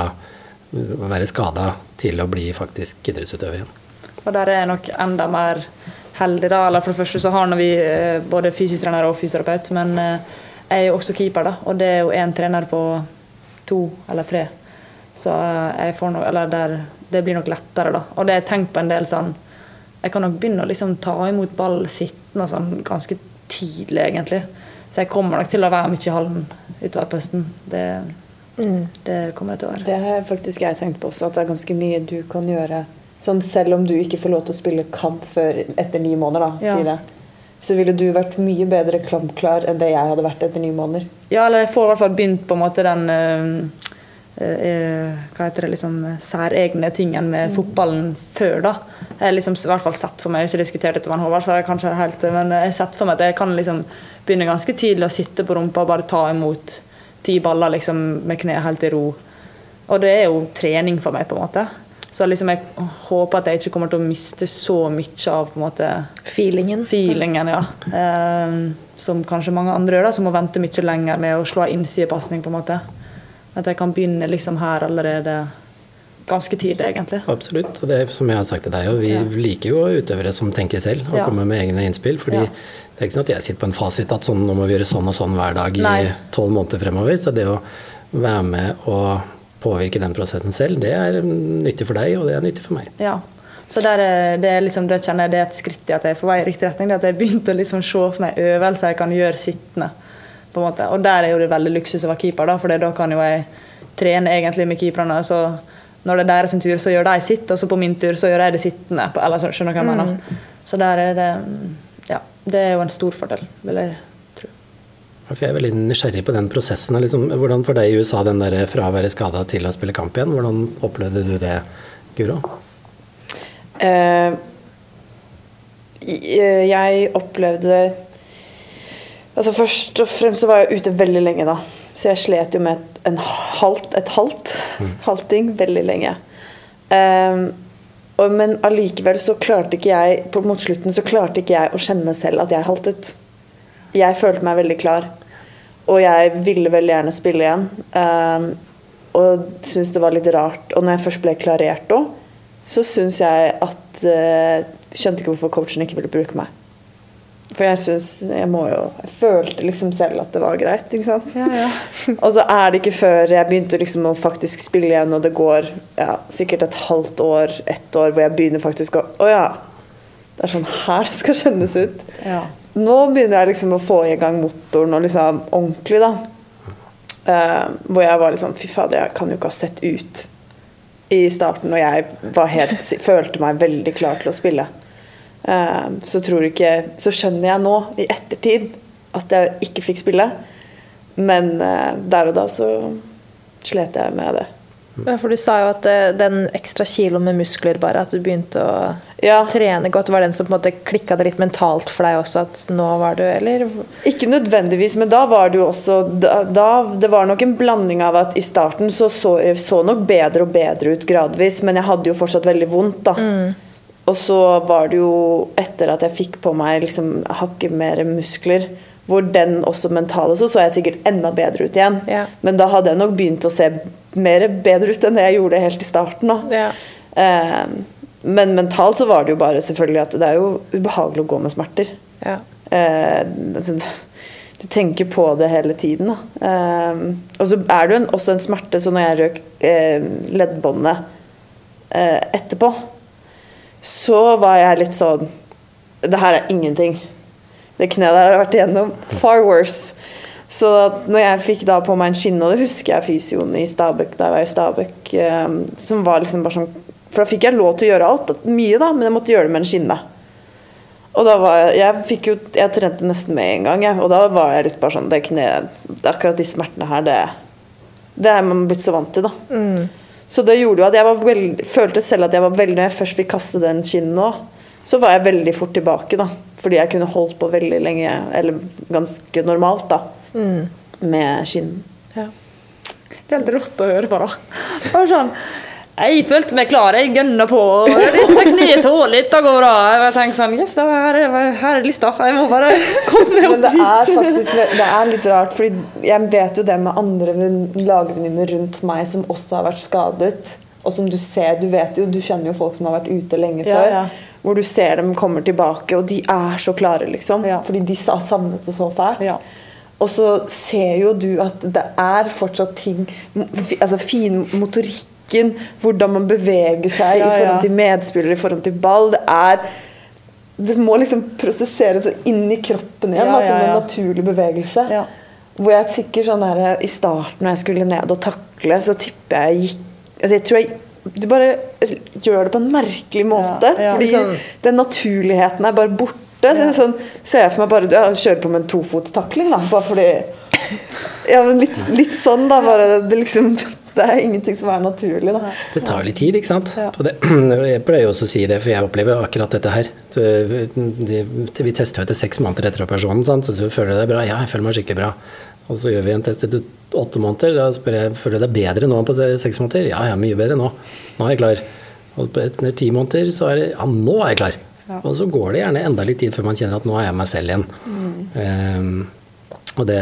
å være skada til å bli faktisk idrettsutøver igjen. Og der er jeg nok enda mer heldig, da. Eller for det første så har vi eh, både fysisk trener og fysioterapeut, men jeg er jo også keeper, da. Og det er jo én trener på to eller tre. Så eh, Eller der, det blir nok lettere, da. Og det har jeg tenkt på en del sånn Jeg kan nok begynne å liksom ta imot ball sittende og sånn ganske tidlig, egentlig. Så jeg kommer nok til å være mye i hallen utover på høsten. Det, det kommer jeg til å være. Det har faktisk jeg tenkt på også, at det er ganske mye du kan gjøre. Sånn selv om du ikke får lov til å spille kamp før etter ni måneder, da, Ja. si det. Så ville du vært mye bedre klampklar enn det jeg hadde vært etter ni måneder. Ja, eller jeg får i hvert fall begynt på en måte den øh, øh, Hva heter det, liksom særegne tingen med fotballen før, da. Jeg har liksom i hvert fall sett for meg, jeg har ikke diskutert dette med Håvard, så jeg kanskje helt, men jeg har sett for meg at jeg kan liksom begynne ganske tidlig å sitte på rumpa og bare ta imot ti baller liksom med kneet helt i ro. Og det er jo trening for meg, på en måte. Så liksom jeg håper at jeg ikke kommer til å miste så mye av på en måte Feelingen. feelingen, ja. Eh, som kanskje mange andre gjør, da, som må vente mye lenger med å slå av innsidepasning. på en måte. At jeg kan begynne liksom her allerede ganske tidlig, egentlig. Absolutt. Og det er som jeg har sagt til deg, og vi Ja. liker jo utøvere som tenker selv og Ja. kommer med egne innspill. fordi Ja. det er ikke sånn at jeg sitter på en fasit at sånn, nå må vi gjøre sånn og sånn hver dag i tolv måneder fremover. Så det å være med og påvirke den prosessen selv, det er nyttig for deg, og det er nyttig for meg. Ja. Så der er, det, er liksom, det kjenner jeg det er et skritt i at jeg er på vei i riktig retning. Det at jeg begynte å liksom se for meg øvelser jeg kan gjøre sittende. på en måte. Og der er jo det veldig luksus å være keeper, da, for da kan jo jeg trene egentlig med keeperne. Så når det er deres tur, så gjør de sitt, og så på min tur så gjør jeg det sittende. Eller så skjønner du hva jeg mener. Så der er det Ja. Det er jo en stor fordel, vil jeg. For jeg er veldig nysgjerrig på den prosessen. Liksom, hvordan for deg i USA, den der fra å være skada til å spille kamp igjen, hvordan opplevde du det, Guro? Uh, jeg opplevde Altså Først og fremst så var jeg ute veldig lenge, da. Så jeg slet jo med et, en halt, et halt. Halting veldig lenge. Eh, og, men allikevel så klarte ikke jeg på Mot slutten så klarte ikke jeg å kjenne selv at jeg haltet. Jeg følte meg veldig klar. Og jeg ville veldig gjerne spille igjen. Eh, og syntes det var litt rart. Og når jeg først ble klarert òg, så syns jeg at uh, Skjønte ikke hvorfor coachen ikke ville bruke meg. For jeg syns Jeg må jo Jeg følte liksom selv at det var greit, ikke sant. og så er det ikke før jeg begynte liksom å faktisk spille igjen, og det går ja, sikkert et halvt år, ett år, hvor jeg begynner faktisk å Å ja. Det er sånn her det skal kjennes ut. Nå begynner jeg liksom å få i gang motoren og liksom ordentlig, da. Uh, hvor jeg var liksom Fy fader, jeg kan jo ikke ha sett ut i starten, og jeg helt, følte meg veldig klar til å spille. Uh, så tror ikke Så skjønner jeg nå, i ettertid, at jeg ikke fikk spille. Men uh, der og da så slet jeg med det. Ja, for du sa jo at eh, den ekstra kiloen med muskler, bare, at du begynte å Ja. trene godt, var den som på en måte klikka det litt mentalt for deg også? At nå var du Eller Ikke nødvendigvis, men da var det jo også da, da, Det var nok en blanding av at i starten så så jeg så nok bedre og bedre ut gradvis, men jeg hadde jo fortsatt veldig vondt, da. Og så var det jo etter at jeg fikk på meg liksom hakket mer muskler, hvor den også mentale, så så jeg sikkert enda bedre ut igjen. Ja. Men da hadde jeg nok begynt å se mer bedre ut enn det jeg gjorde helt i starten. Ja. Eh, men mentalt så var det jo bare selvfølgelig at det er jo ubehagelig å gå med smerter. ja. Eh, du tenker på det hele tiden. Eh, og så er det jo en, også en smerte, så når jeg røk eh, leddbåndet eh, etterpå, så var jeg litt sånn Det her er ingenting. Det kneet der har vært igjennom. Far worse. Så når jeg fikk da på meg en skinne, og det husker jeg fysioen i Stabøk, da jeg var i Stabøk, eh, som var liksom bare sånn For da fikk jeg lov til å gjøre alt. Mye, da, men jeg måtte gjøre det med en skinne. Og da var jeg Jeg fikk jo Jeg trente nesten med en gang, jeg. Og da var jeg litt bare sånn Det kneet Akkurat de smertene her, det Det er man blitt så vant til, da. Så det gjorde jo at jeg var veld, følte selv at jeg var veldig Når jeg først fikk kaste den skinnen nå, så var jeg veldig fort tilbake, da. Fordi jeg kunne holdt på veldig lenge, eller ganske normalt, da. Med skinn. ja. Det er helt rått å høre på, da. Bare sånn, jeg følte meg klar, jeg gønna på. Dette kneet tåler det går bra. Jeg tenkte sånn, yes, da, her, er, her er lista. Jeg må bare komme Men opp det er faktisk det er litt rart, fordi jeg vet jo det med andre venn- lagvenninner rundt meg som også har vært skadet. Og som du ser, du vet jo, du kjenner jo folk som har vært ute lenge Ja, før. ja. Hvor du ser dem kommer tilbake, og de er så klare, liksom. Ja. Fordi de har savnet det så fælt. Ja. Og så ser jo du at det er fortsatt ting Altså finmotorikken, hvordan man beveger seg Ja, i forhold til medspillere, i forhold til ball. Det er Det må liksom prosesseres inn i kroppen igjen, som ja. en naturlig bevegelse. Ja. Hvor jeg sikkert sånn der, I starten når jeg skulle ned og takle, så tipper jeg gikk altså jeg tror jeg Du bare gjør det på en merkelig måte. ja. Fordi Sånn- den naturligheten er bare borte. Så det er sånn, ser jeg for meg bare ja, kjøre på med en tofotstakling, da. Bare fordi Ja, men litt, litt sånn, da. Bare det liksom Det er ingenting som er naturlig, da. Det tar litt tid, ikke sant. Ja. Det, jeg pleier også å si det, for jeg opplever akkurat dette her. Så, de, vi tester jo etter seks måneder etter operasjonen, sant? så du føler du deg bra? Ja, jeg føler meg skikkelig bra. Og så gjør vi en test etter åtte måneder. Da spør jeg føler du deg bedre nå på seks måneder. Ja, jeg er mye bedre nå. Nå er jeg klar. Og etter ti måneder så er det Ja, nå er jeg klar. Ja. Og så går det gjerne enda litt tid før man kjenner at nå er jeg meg selv igjen. Ehm, og det,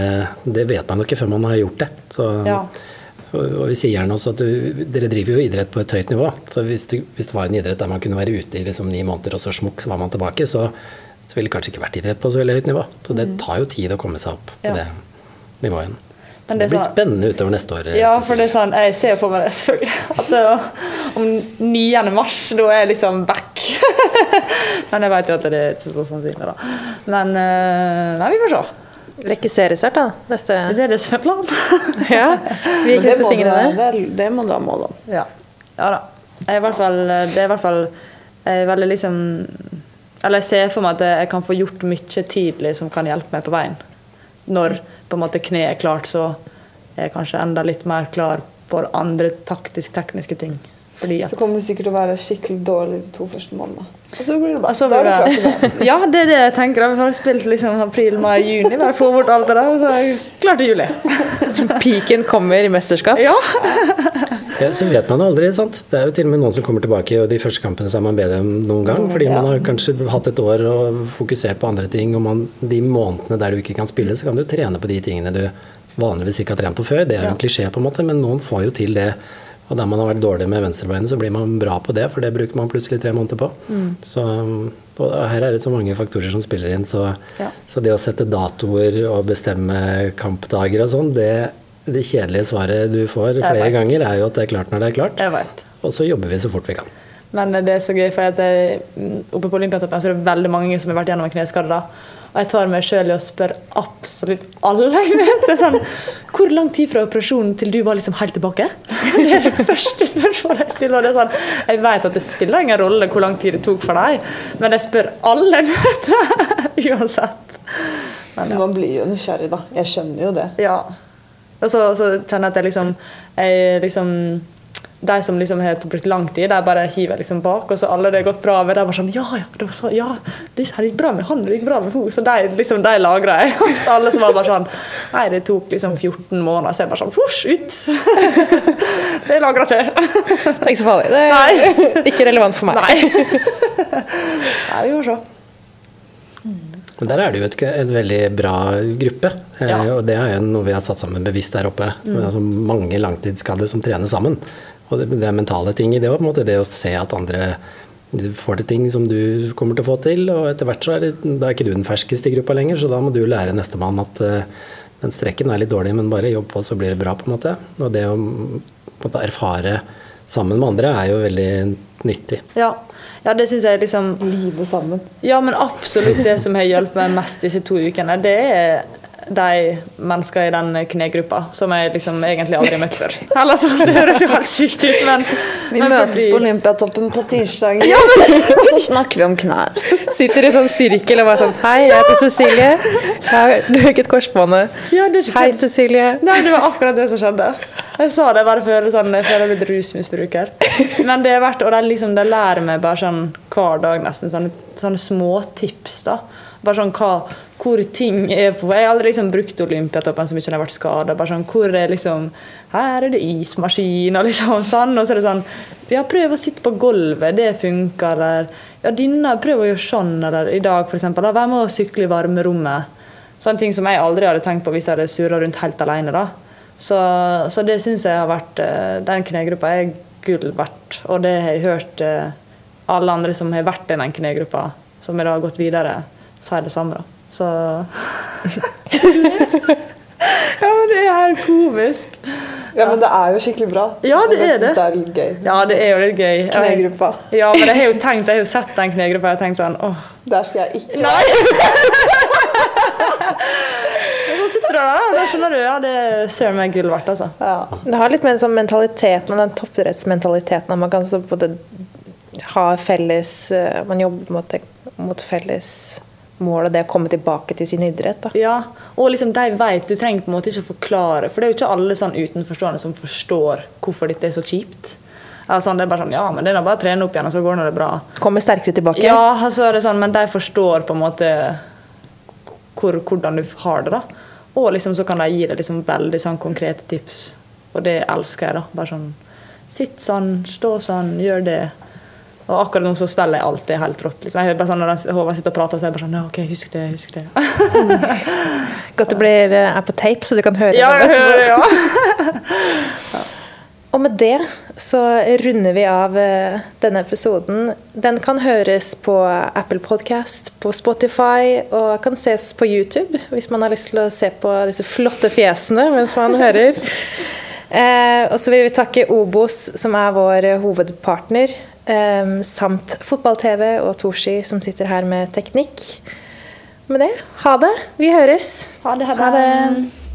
det vet man jo ikke før man har gjort det. Så, Ja. og, og vi sier gjerne også at du, dere driver jo idrett på et høyt nivå. Så hvis det, hvis det var en idrett der man kunne være ute i liksom ni måneder, og så smukk, så var man tilbake, så, så ville det kanskje ikke vært idrett på så veldig høyt nivå. Så det tar jo tid å komme seg opp på Mm. Ja. det nivået igjen. Men det, det blir sånn- spennende utover neste år. Ja, for det er sånn, jeg ser jo for meg det selvfølgelig. At det, om 9. mars, da er jeg liksom back. Men jeg vet jo at det er ikke så sannsynlig, da. Men eh, nei, vi får se. Rekke seriestart, da. Neste Det er det som er planen. Ja. Vi krysser fingrene. det, det må du ha mål om. Ja. ja da. Jeg er i hvert fall, det er i hvert fall jeg er veldig liksom Eller jeg ser for meg at jeg kan få gjort mye tidlig som kan hjelpe meg på veien. Når på en måte kneet klart, så er jeg kanskje enda litt mer klar på andre taktisk-tekniske ting. Fordi at Så kommer du sikkert til å være skikkelig dårlig de to første månedene. Og så blir det bra. Altså, da er du klar til det. Ja, det er det jeg tenker. Vi har spilt liksom april, mai, juni. Bare få bort alt det der, og så er jeg klar til juli. Piken kommer i mesterskap. Ja. Ja, så vet man jo aldri, sant. Det er jo til og med noen som kommer tilbake, og de første kampene så er man bedre enn noen gang. Fordi man har kanskje hatt et år og fokusert på andre ting, og man, de månedene der du ikke kan spille, så kan du trene på de tingene du vanligvis ikke har trent på før. Det er jo en klisjé, på en måte, men noen får jo til det. Og der man har vært dårlig med venstrebeinet, så blir man bra på det, for det bruker man plutselig tre måneder på. Så og her er det så mange faktorer som spiller inn, så, Ja. så det å sette datoer og bestemme kampdager og sånn, det, det kjedelige svaret du får flere ganger, er jo at det er klart når det er klart. Og så jobber vi så fort vi kan. Men det er så gøy, for at jeg, oppe på Olympiatoppen så er det veldig mange som har vært gjennom en kneskade. da. Og jeg tar meg sjøl i å spørre absolutt alle jeg møter er sånn, Hvor lang tid fra operasjonen til du var liksom helt tilbake? Det er det første spørsmålet jeg stiller. og det er sånn, Jeg vet at det spiller ingen rolle hvor lang tid det tok for deg, men jeg spør alle jeg møter uansett. Men ja. Man blir jo nysgjerrig, da. Jeg skjønner jo det. Ja. Og så, så kjenner jeg at jeg liksom, jeg liksom De som liksom har brukt lang tid, de bare hiver liksom bak. Og så alle det har gått bra med, de bare sånn Ja, ja, det, var så, ja, det gikk bra med han, det gikk bra med henne. Så de, liksom, de lagra jeg. Og så alle som var bare sånn Nei, det tok liksom 14 måneder. Så jeg bare sånn Fosj, ut! det lagra ikke. Det er ikke så farlig. Det er Nei. ikke relevant for meg. Nei. Nei, vi får se. Men der er det jo et, et veldig bra gruppe. Eh, Ja. og det er jo noe vi har satt sammen bevisst der oppe. Mm. altså mange langtidsskadde som trener sammen. Og det, det er mentale ting i det òg. Det å se at andre får til ting som du kommer til å få til. Og etter hvert så er det, da er ikke du den ferskeste i gruppa lenger, så da må du lære nestemann at uh, den strekken er litt dårlig, men bare jobb på, så blir det bra, på en måte. Og det å på en måte, erfare sammen med andre er jo veldig nyttig. Ja. ja, det syns jeg liksom Livet sammen. Ja, men absolutt det som har hjulpet meg mest disse to ukene, det er de menneskene i den knegruppa som jeg liksom egentlig aldri har møtt før. Eller så, Det høres jo helt sykt ut, men Vi men møtes fordi- på Olympiatoppen på tirsdag, og så snakker vi om knær. Sitter i sånn sirkel og bare sånn Hei, jeg heter Cecilie. Jeg har røket korsbåndet. Ja, det er Hei. Cecilie. Nei, det var akkurat det som skjedde. Jeg sa det bare for å sånn, jeg føler jeg er blitt rusmisbruker. Men det er verdt, og de, liksom, de lærer meg bare sånn hver dag nesten sånne, sånne småtips. da. Bare sånn hva, hvor ting er på. Jeg har aldri liksom brukt Olympiatoppen så mye når jeg har vært skada. Bare sånn, hvor er liksom Her er det ismaskin og liksom sånn. Og så er det sånn Ja, prøv å sitte på gulvet, det funker. Eller ja, denne, prøv å gjøre sånn. Eller i dag, for eksempel. Da, Vær med å sykle i varmerommet. Sånne ting som jeg aldri hadde tenkt på hvis jeg hadde surra rundt helt alene. da. Så, så det syns jeg har vært eh, Den knegruppa er gull verdt. Og det har jeg hørt eh, alle andre som har vært i den knegruppa, som har gått videre, si det samme. da. Så Ja, men det er helt komisk. Ja, men det er jo skikkelig bra. Ja, det er det. Det er litt gøy. Ja, det er jo litt gøy. Knegruppa. Ja, men jeg har jo tenkt, jeg har jo sett den knegruppa og tenkt sånn åh, Der skal jeg ikke Nei! Og så sitter du der, da skjønner du. Ja, det er søren meg gull verdt, altså. Ja. Det har litt med sånn mentaliteten og den toppidrettsmentaliteten at man kan så både ha felles eh, Man jobber mot, det, mot felles mål, og det å komme tilbake til sin idrett. Da. Ja, og liksom de vet, Du trenger på en måte ikke forklare, for det er jo ikke alle sånn utenforstående som forstår hvorfor dette er så kjipt. Sånn, det er bare sånn, ja, men det er bare å trene opp igjen, og så går det bra. Kommer sterkere tilbake. Ja, altså sånn, Men de forstår på en måte hvor, hvordan du har det. da. Og liksom så kan de gi deg liksom veldig sånn konkrete tips, og det elsker jeg. da. Bare sånn Sitt sånn, stå sånn, gjør det. Og akkurat nå så svelger jeg alltid helt rått. Liksom. Jeg hører bare sånn Når Håvard sitter og prater, så er jeg bare sånn OK, husk det, husk det. Godt det blir, eh, er på tape, så du kan høre ja, det. hører ja. ja. Og med det så runder vi av eh, denne episoden. Den kan høres på Apple Podcast, på Spotify og kan ses på YouTube hvis man har lyst til å se på disse flotte fjesene mens man hører. Eh, og så vil vi takke Obos, som er vår hovedpartner, Ehm, samt fotball-TV og Toshi som sitter her med teknikk. Med det, ha det. Vi høres. Ha det. Ha det. Ha det.